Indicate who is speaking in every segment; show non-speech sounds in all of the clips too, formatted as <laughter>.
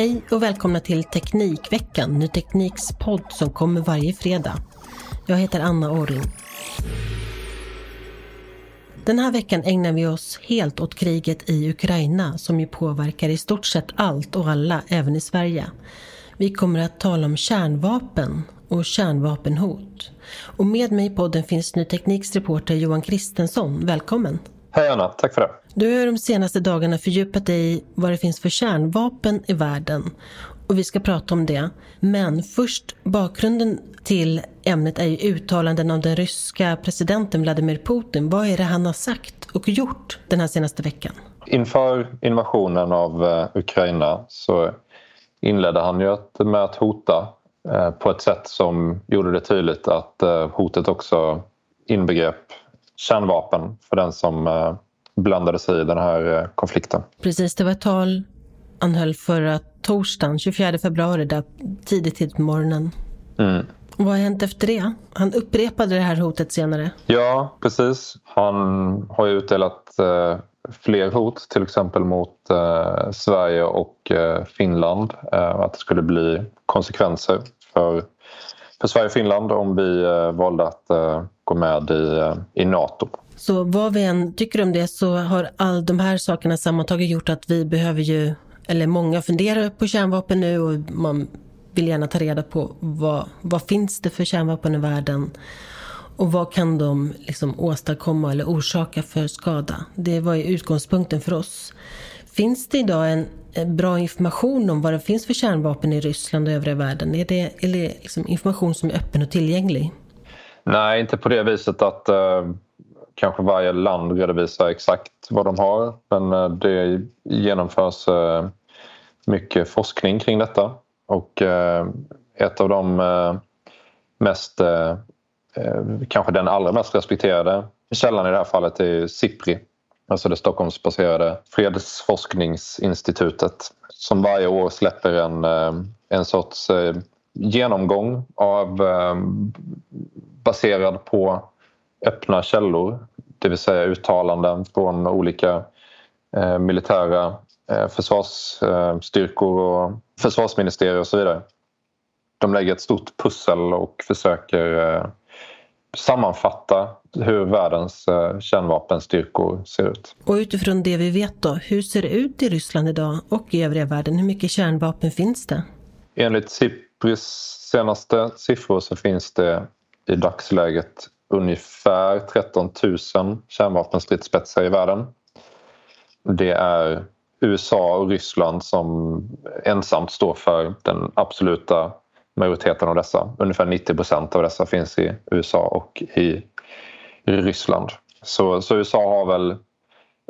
Speaker 1: Hej och välkomna till Teknikveckan, Ny Tekniks podd som kommer varje fredag. Jag heter Anna Orring. Den här veckan ägnar vi oss helt åt kriget i Ukraina som ju påverkar i stort sett allt och alla, även i Sverige. Vi kommer att tala om kärnvapen och kärnvapenhot. Och med mig i podden finns Ny Tekniks reporter Johan Kristensson. Välkommen!
Speaker 2: Hej Anna, tack för det.
Speaker 1: Du har de senaste dagarna fördjupat dig i vad det finns för kärnvapen i världen. Och vi ska prata om det. Men först, bakgrunden till ämnet är ju uttalanden av den ryska presidenten Vladimir Putin. Vad är det han har sagt och gjort den här senaste veckan?
Speaker 2: Inför invasionen av eh, Ukraina så inledde han ju med att hota eh, på ett sätt som gjorde det tydligt att eh, hotet också inbegrep kärnvapen för den som blandade sig i den här konflikten.
Speaker 1: Precis, det var ett tal han höll förra torsdagen, 24 februari, där tidigt, tidigt på morgonen. Mm. Vad har hänt efter det? Han upprepade det här hotet senare.
Speaker 2: Ja, precis. Han har ju utdelat eh, fler hot, till exempel mot eh, Sverige och eh, Finland. Eh, att det skulle bli konsekvenser för, för Sverige och Finland om vi eh, valde att eh, gå med i, i Nato.
Speaker 1: Så vad vi än tycker om det så har all de här sakerna sammantaget gjort att vi behöver ju, eller många funderar på kärnvapen nu och man vill gärna ta reda på vad, vad finns det för kärnvapen i världen och vad kan de liksom åstadkomma eller orsaka för skada? Det var ju utgångspunkten för oss. Finns det idag en bra information om vad det finns för kärnvapen i Ryssland och övriga världen? Är det, är det liksom information som är öppen och tillgänglig?
Speaker 2: Nej, inte på det viset att uh, kanske varje land redovisar exakt vad de har. Men eh, det genomförs eh, mycket forskning kring detta. Och eh, ett av de mest kanske den allra mest respekterade källan i det här fallet är SIPRI, alltså det Stockholmsbaserade fredsforskningsinstitutet som varje år släpper en, en sorts genomgång av baserad på öppna källor, det vill säga uttalanden från olika militära försvarsstyrkor och försvarsministerier och så vidare. De lägger ett stort pussel och försöker sammanfatta hur världens eh, kärnvapenstyrkor ser ut.
Speaker 1: Och utifrån det vi vet då, hur ser det ut i Ryssland idag och i övriga världen? Hur mycket kärnvapen finns det?
Speaker 2: Enligt Sipris senaste siffror så finns det i dagsläget ungefär 13 000 kärnvapenstridsspetsar i världen. Det är USA och Ryssland som ensamt står för den absoluta majoriteten av dessa. Ungefär 90 procent av dessa finns i USA och i Ryssland. Så, så USA har väl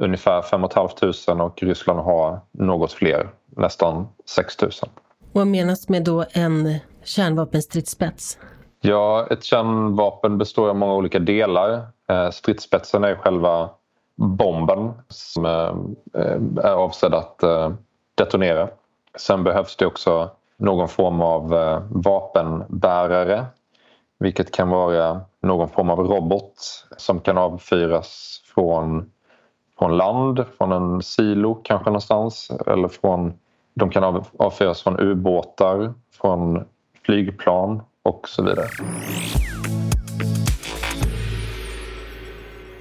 Speaker 2: ungefär 5 500 och Ryssland har något fler, nästan 6 000.
Speaker 1: Vad menas med då en kärnvapenstridsspets?
Speaker 2: Ja, ett kärnvapen består av många olika delar. Eh, stridsspetsen är själva bomben som eh, är avsedd att eh, detonera. Sen behövs det också någon form av vapenbärare vilket kan vara någon form av robot som kan avfyras från, från land, från en silo kanske någonstans. Eller från, de kan avfyras från ubåtar, från flygplan och så vidare.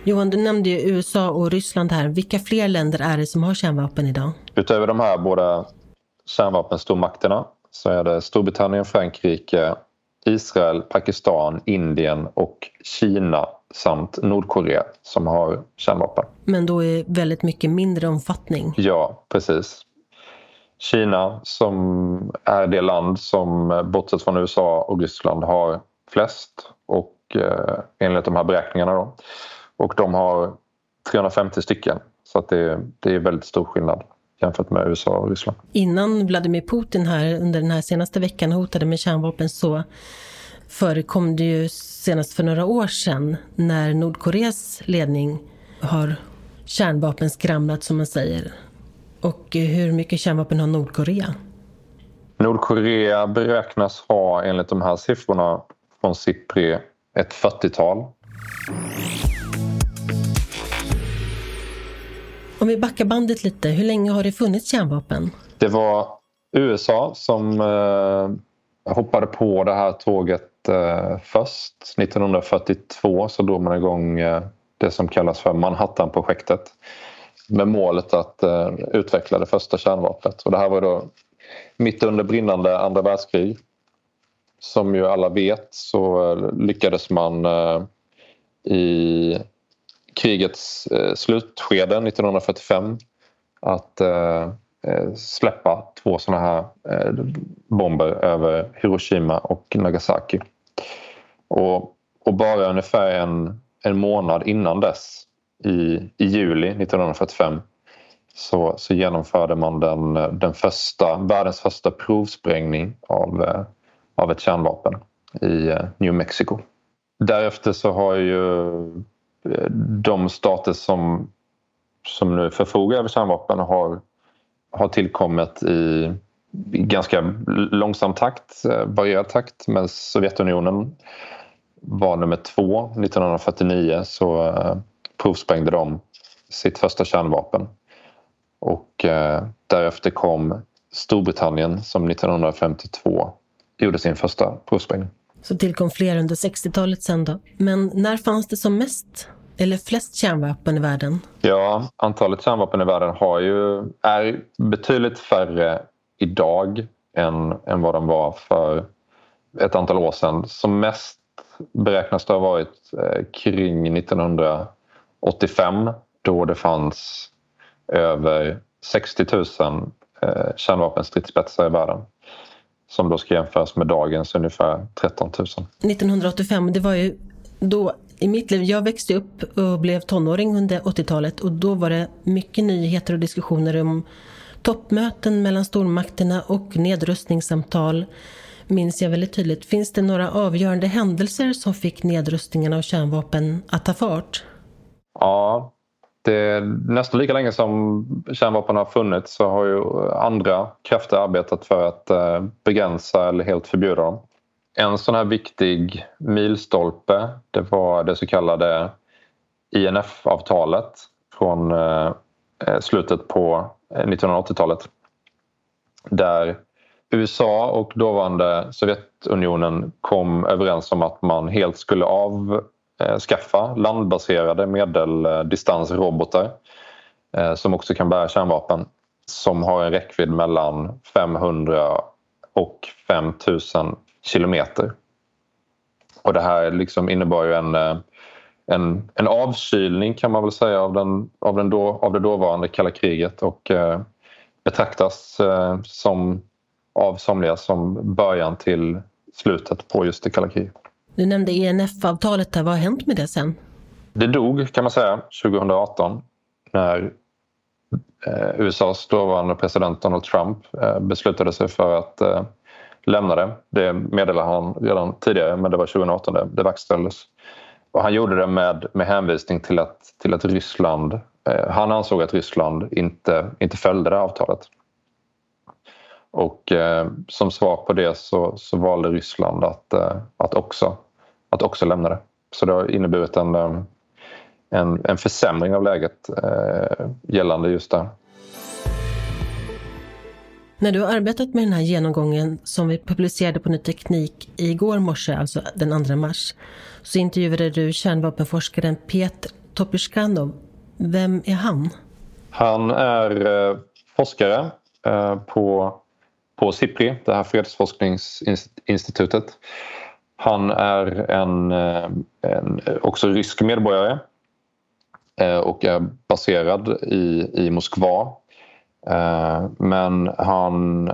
Speaker 1: Johan, du nämnde ju USA och Ryssland här. Vilka fler länder är det som har kärnvapen idag?
Speaker 2: Utöver de här båda kärnvapenstormakterna så är det Storbritannien, Frankrike, Israel, Pakistan, Indien och Kina samt Nordkorea som har kärnvapen.
Speaker 1: Men då i väldigt mycket mindre omfattning?
Speaker 2: Ja, precis. Kina som är det land som eh, bortsett från USA och Ryssland har flest och eh, enligt de här beräkningarna då. Och de har 350 stycken så att det, det är väldigt stor skillnad jämfört med USA och Ryssland.
Speaker 1: Innan Vladimir Putin här under den här senaste veckan hotade med kärnvapen så förekom det ju senast för några år sedan när Nordkoreas ledning har kärnvapen skramlat som man säger. Och hur mycket kärnvapen har Nordkorea?
Speaker 2: Nordkorea beräknas ha enligt de här siffrorna från Sipri ett 40-tal.
Speaker 1: Om vi backar bandet lite, hur länge har det funnits kärnvapen?
Speaker 2: Det var USA som eh, hoppade på det här tåget eh, först. 1942 så drog man igång eh, det som kallas för Manhattan-projektet med målet att eh, utveckla det första kärnvapnet. Och det här var då mitt under brinnande andra världskrig. Som ju alla vet så eh, lyckades man eh, i krigets eh, slutskede 1945 att eh, eh, släppa två sådana här eh, bomber över Hiroshima och Nagasaki. Och, och bara ungefär en, en månad innan dess, i, i juli 1945 så, så genomförde man den, den första, världens första provsprängning av, eh, av ett kärnvapen i eh, New Mexico. Därefter så har ju eh, de stater som, som nu förfogar över kärnvapen har, har tillkommit i ganska långsam takt, varierad takt. Men Sovjetunionen var nummer två. 1949 så provsprängde de sitt första kärnvapen. Och eh, därefter kom Storbritannien som 1952 gjorde sin första provsprängning.
Speaker 1: Så tillkom fler under 60-talet sen då. Men när fanns det som mest eller flest kärnvapen i världen?
Speaker 2: Ja, antalet kärnvapen i världen har ju, är betydligt färre idag än, än vad de var för ett antal år sedan. Som mest beräknas det ha varit eh, kring 85, då det fanns över 60 000 eh, kärnvapenstridsspetsar i världen. Som då ska jämföras med dagens ungefär 13 000.
Speaker 1: 1985, det var ju då i mitt liv, jag växte upp och blev tonåring under 80-talet och då var det mycket nyheter och diskussioner om toppmöten mellan stormakterna och nedrustningssamtal minns jag väldigt tydligt. Finns det några avgörande händelser som fick nedrustningen av kärnvapen att ta fart?
Speaker 2: Ja, det, nästan lika länge som kärnvapen har funnits så har ju andra krafter arbetat för att eh, begränsa eller helt förbjuda dem. En sån här viktig milstolpe det var det så kallade INF-avtalet från eh, eh, slutet på 1980-talet. Där USA och dåvarande Sovjetunionen kom överens om att man helt skulle av Eh, skaffa landbaserade medeldistansrobotar eh, som också kan bära kärnvapen som har en räckvidd mellan 500 och 5000 kilometer. Och det här liksom innebar ju en, eh, en, en avkylning kan man väl säga av, den, av, den då, av det dåvarande kalla kriget och eh, betraktas eh, som, av somliga som början till slutet på just det kalla kriget.
Speaker 1: Du nämnde ENF-avtalet Vad har hänt med det sen?
Speaker 2: Det dog kan man säga 2018 när eh, USAs dåvarande president Donald Trump eh, beslutade sig för att eh, lämna det. Det meddelade han redan tidigare men det var 2018 det, det verkställdes. Och han gjorde det med, med hänvisning till att, till att Ryssland... Eh, han ansåg att Ryssland inte, inte följde det avtalet. Och eh, som svar på det så, så valde Ryssland att, eh, att också att också lämna det. Så det har inneburit en, eh, en, en försämring av läget eh, gällande just det.
Speaker 1: När du har arbetat med den här genomgången som vi publicerade på Ny Teknik igår morse, alltså den 2 mars, så intervjuade du kärnvapenforskaren Petr Topysjkanov. Vem är han?
Speaker 2: Han är eh, forskare eh, på, på SIPRI, det här fredsforskningsinstitutet. Han är en, eh, en eh, också rysk medborgare eh, och är baserad i, i Moskva. Men han,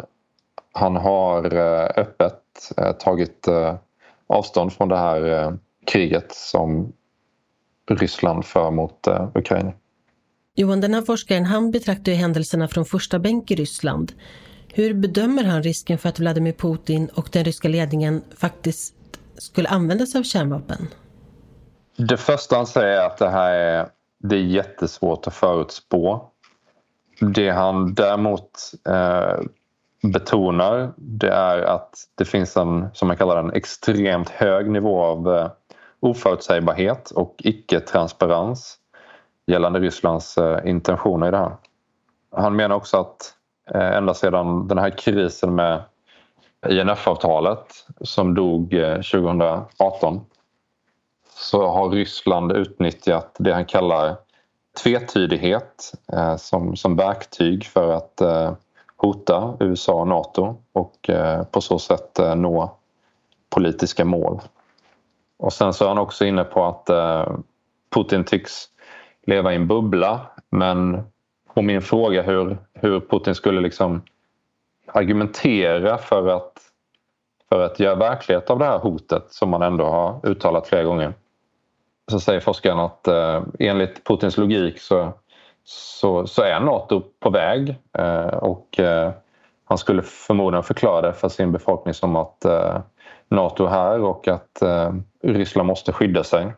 Speaker 2: han har öppet tagit avstånd från det här kriget som Ryssland för mot Ukraina.
Speaker 1: Johan, den här forskaren han betraktar ju händelserna från första bänk i Ryssland. Hur bedömer han risken för att Vladimir Putin och den ryska ledningen faktiskt skulle använda sig av kärnvapen?
Speaker 2: Det första han säger är att det här är, det är jättesvårt att förutspå. Det han däremot eh, betonar det är att det finns en, som man kallar en extremt hög nivå av eh, oförutsägbarhet och icke-transparens gällande Rysslands eh, intentioner i det här. Han menar också att Eh, ända sedan den här krisen med INF-avtalet som dog eh, 2018 så har Ryssland utnyttjat det han kallar tvetydighet eh, som, som verktyg för att eh, hota USA och Nato och eh, på så sätt nå politiska mål. Och sen så är han också inne på att Putin tycks leva i en bubbla. Men på min fråga hur, hur Putin skulle liksom argumentera för att, för att göra verklighet av det här hotet som man ändå har uttalat flera gånger. Så säger forskaren att eh, enligt Putins logik så, så, så är Nato på väg eh, och eh, han skulle förmodligen förklara det för sin befolkning som att eh, Nato är här och att eh, Ryssland måste skydda sig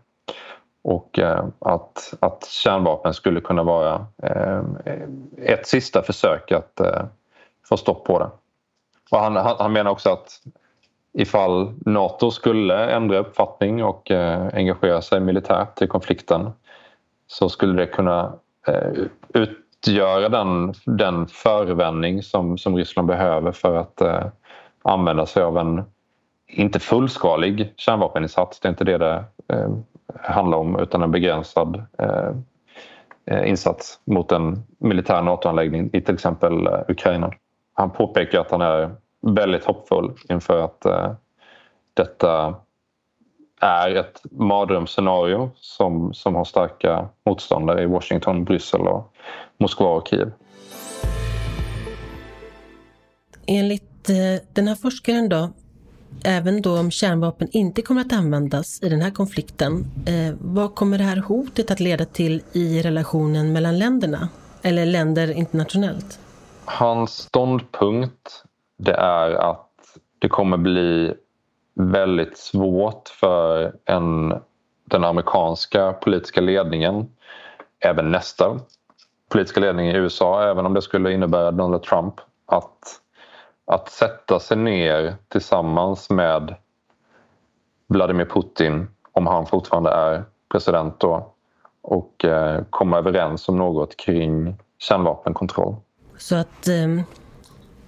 Speaker 2: och eh, att, att kärnvapen skulle kunna vara eh, ett sista försök att eh, få stopp på det. Och han, han, han menar också att ifall Nato skulle ändra uppfattning och eh, engagera sig militärt i konflikten så skulle det kunna eh, utgöra den, den förevändning som, som Ryssland behöver för att eh, använda sig av en, inte fullskalig kärnvapeninsats, det är inte det det eh, handla om, utan en begränsad eh, eh, insats mot en militär NATO-anläggning i till exempel eh, Ukraina. Han påpekar att han är väldigt hoppfull inför att eh, detta är ett mardrömsscenario som, som har starka motståndare i Washington, Bryssel, och Moskva och Kiev.
Speaker 1: Enligt eh, den här forskaren då, även då om kärnvapen inte kommer att användas i den här konflikten, eh, vad kommer det här hotet att leda till i relationen mellan länderna? Eller länder internationellt?
Speaker 2: Hans ståndpunkt det är att det kommer bli väldigt svårt för en, den amerikanska politiska ledningen, även nästa politiska ledning i USA, även om det skulle innebära Donald Trump, att, att sätta sig ner tillsammans med Vladimir Putin, om han fortfarande är president då, och eh, komma överens om något kring kärnvapenkontroll.
Speaker 1: Så att eh,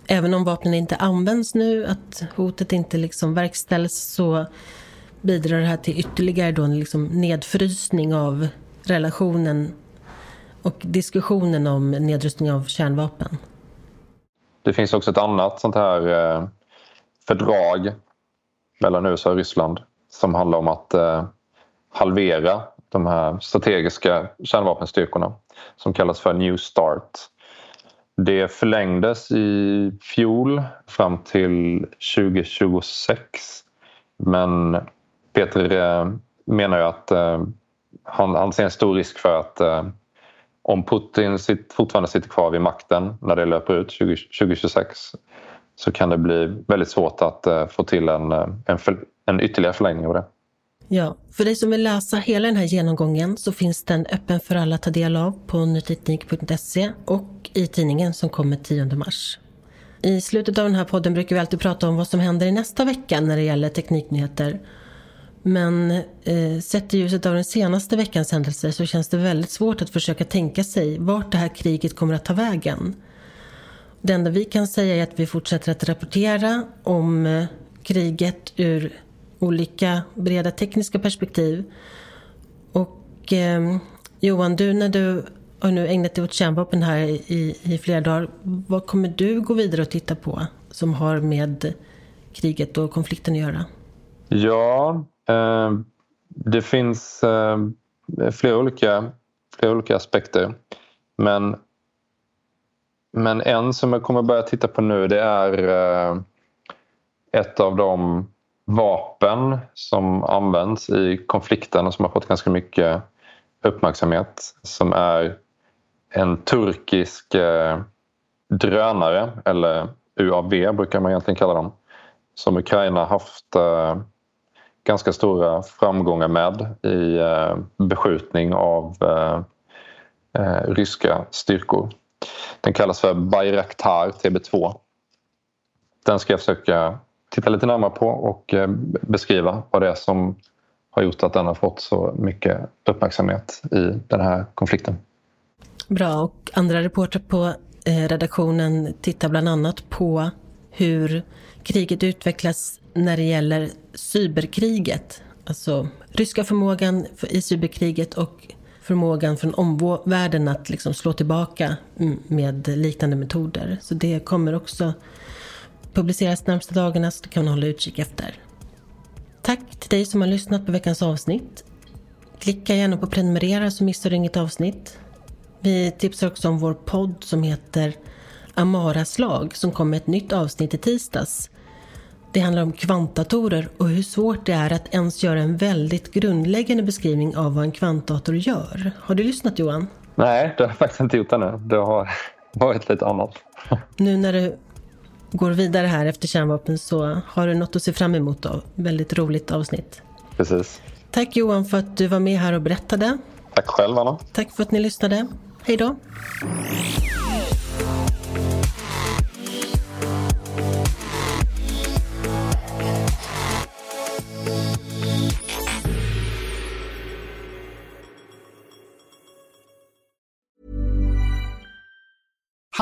Speaker 1: även om vapnen inte används nu, att hotet inte liksom verkställs så bidrar det här till ytterligare då en liksom nedfrysning av relationen och diskussionen om nedrustning av kärnvapen.
Speaker 2: Det finns också ett annat sånt här eh, fördrag mellan USA och Ryssland som handlar om att eh, halvera de här strategiska kärnvapenstyrkorna som kallas för New Start. Det förlängdes i fjol fram till 2026. Men Peter eh, menar ju att han, han ser en stor risk för att om Putin sitt, fortfarande sitter kvar vid makten när det löper ut 20, 2026 så kan det bli väldigt svårt att eh, få till en, eh, en, för, en ytterligare förlängning av det.
Speaker 1: Ja, för dig som vill läsa hela den här genomgången så finns den öppen för alla att ta del av på nyteknik.se och i tidningen som kommer 10 mars. I slutet av den här podden brukar vi alltid prata om vad som händer i nästa vecka när det gäller tekniknyheter. Men eh, sett i ljuset av den senaste veckans händelser så känns det väldigt svårt att försöka tänka sig vart det här kriget kommer att ta vägen. Det enda vi kan säga är att vi fortsätter att rapportera om eh, kriget ur olika breda tekniska perspektiv. Och eh, Johan, du när du har nu ägnat dig åt kärnvapen här i, i flera dagar. Vad kommer du gå vidare och titta på som har med kriget och konflikten att göra?
Speaker 2: Ja, Ehm, det finns ehm, flera, olika, flera olika aspekter. Men, men en som jag kommer börja titta på nu det är eh, ett av de vapen som används i konflikten och som har fått ganska mycket uppmärksamhet som är en turkisk eh, drönare, eller UAV brukar man egentligen kalla dem, som Ukraina haft eh, ganska stora framgångar med i eh, beskjutning av eh, eh, ryska styrkor. Den kallas för Bayraktar TB2. Den ska jag försöka titta lite närmare på och beskriva vad det är som har gjort att den har fått så mycket uppmärksamhet i den här konflikten.
Speaker 1: Bra, och andra reportrar på redaktionen tittar bland annat på hur kriget utvecklas när det gäller cyberkriget. Alltså ryska förmågan i cyberkriget och förmågan från omvärlden att liksom slå tillbaka med liknande metoder. Så det kommer också publiceras de närmsta dagarna så det kan man hålla utkik efter. Tack till dig som har lyssnat på veckans avsnitt. Klicka gärna på prenumerera så missar du inget avsnitt. Vi tipsar också om vår podd som heter Amaras lag som kom med ett nytt avsnitt i tisdags. Det handlar om kvantdatorer och hur svårt det är att ens göra en väldigt grundläggande beskrivning av vad en kvantdator gör. Har du lyssnat Johan?
Speaker 2: Nej, det har jag faktiskt inte gjort ännu. Det har <laughs> varit lite annat.
Speaker 1: Nu när du går vidare här efter kärnvapen så har du något att se fram emot då. Väldigt roligt avsnitt.
Speaker 2: Precis.
Speaker 1: Tack Johan för att du var med här och berättade.
Speaker 2: Tack själv Anna.
Speaker 1: Tack för att ni lyssnade. Hej då.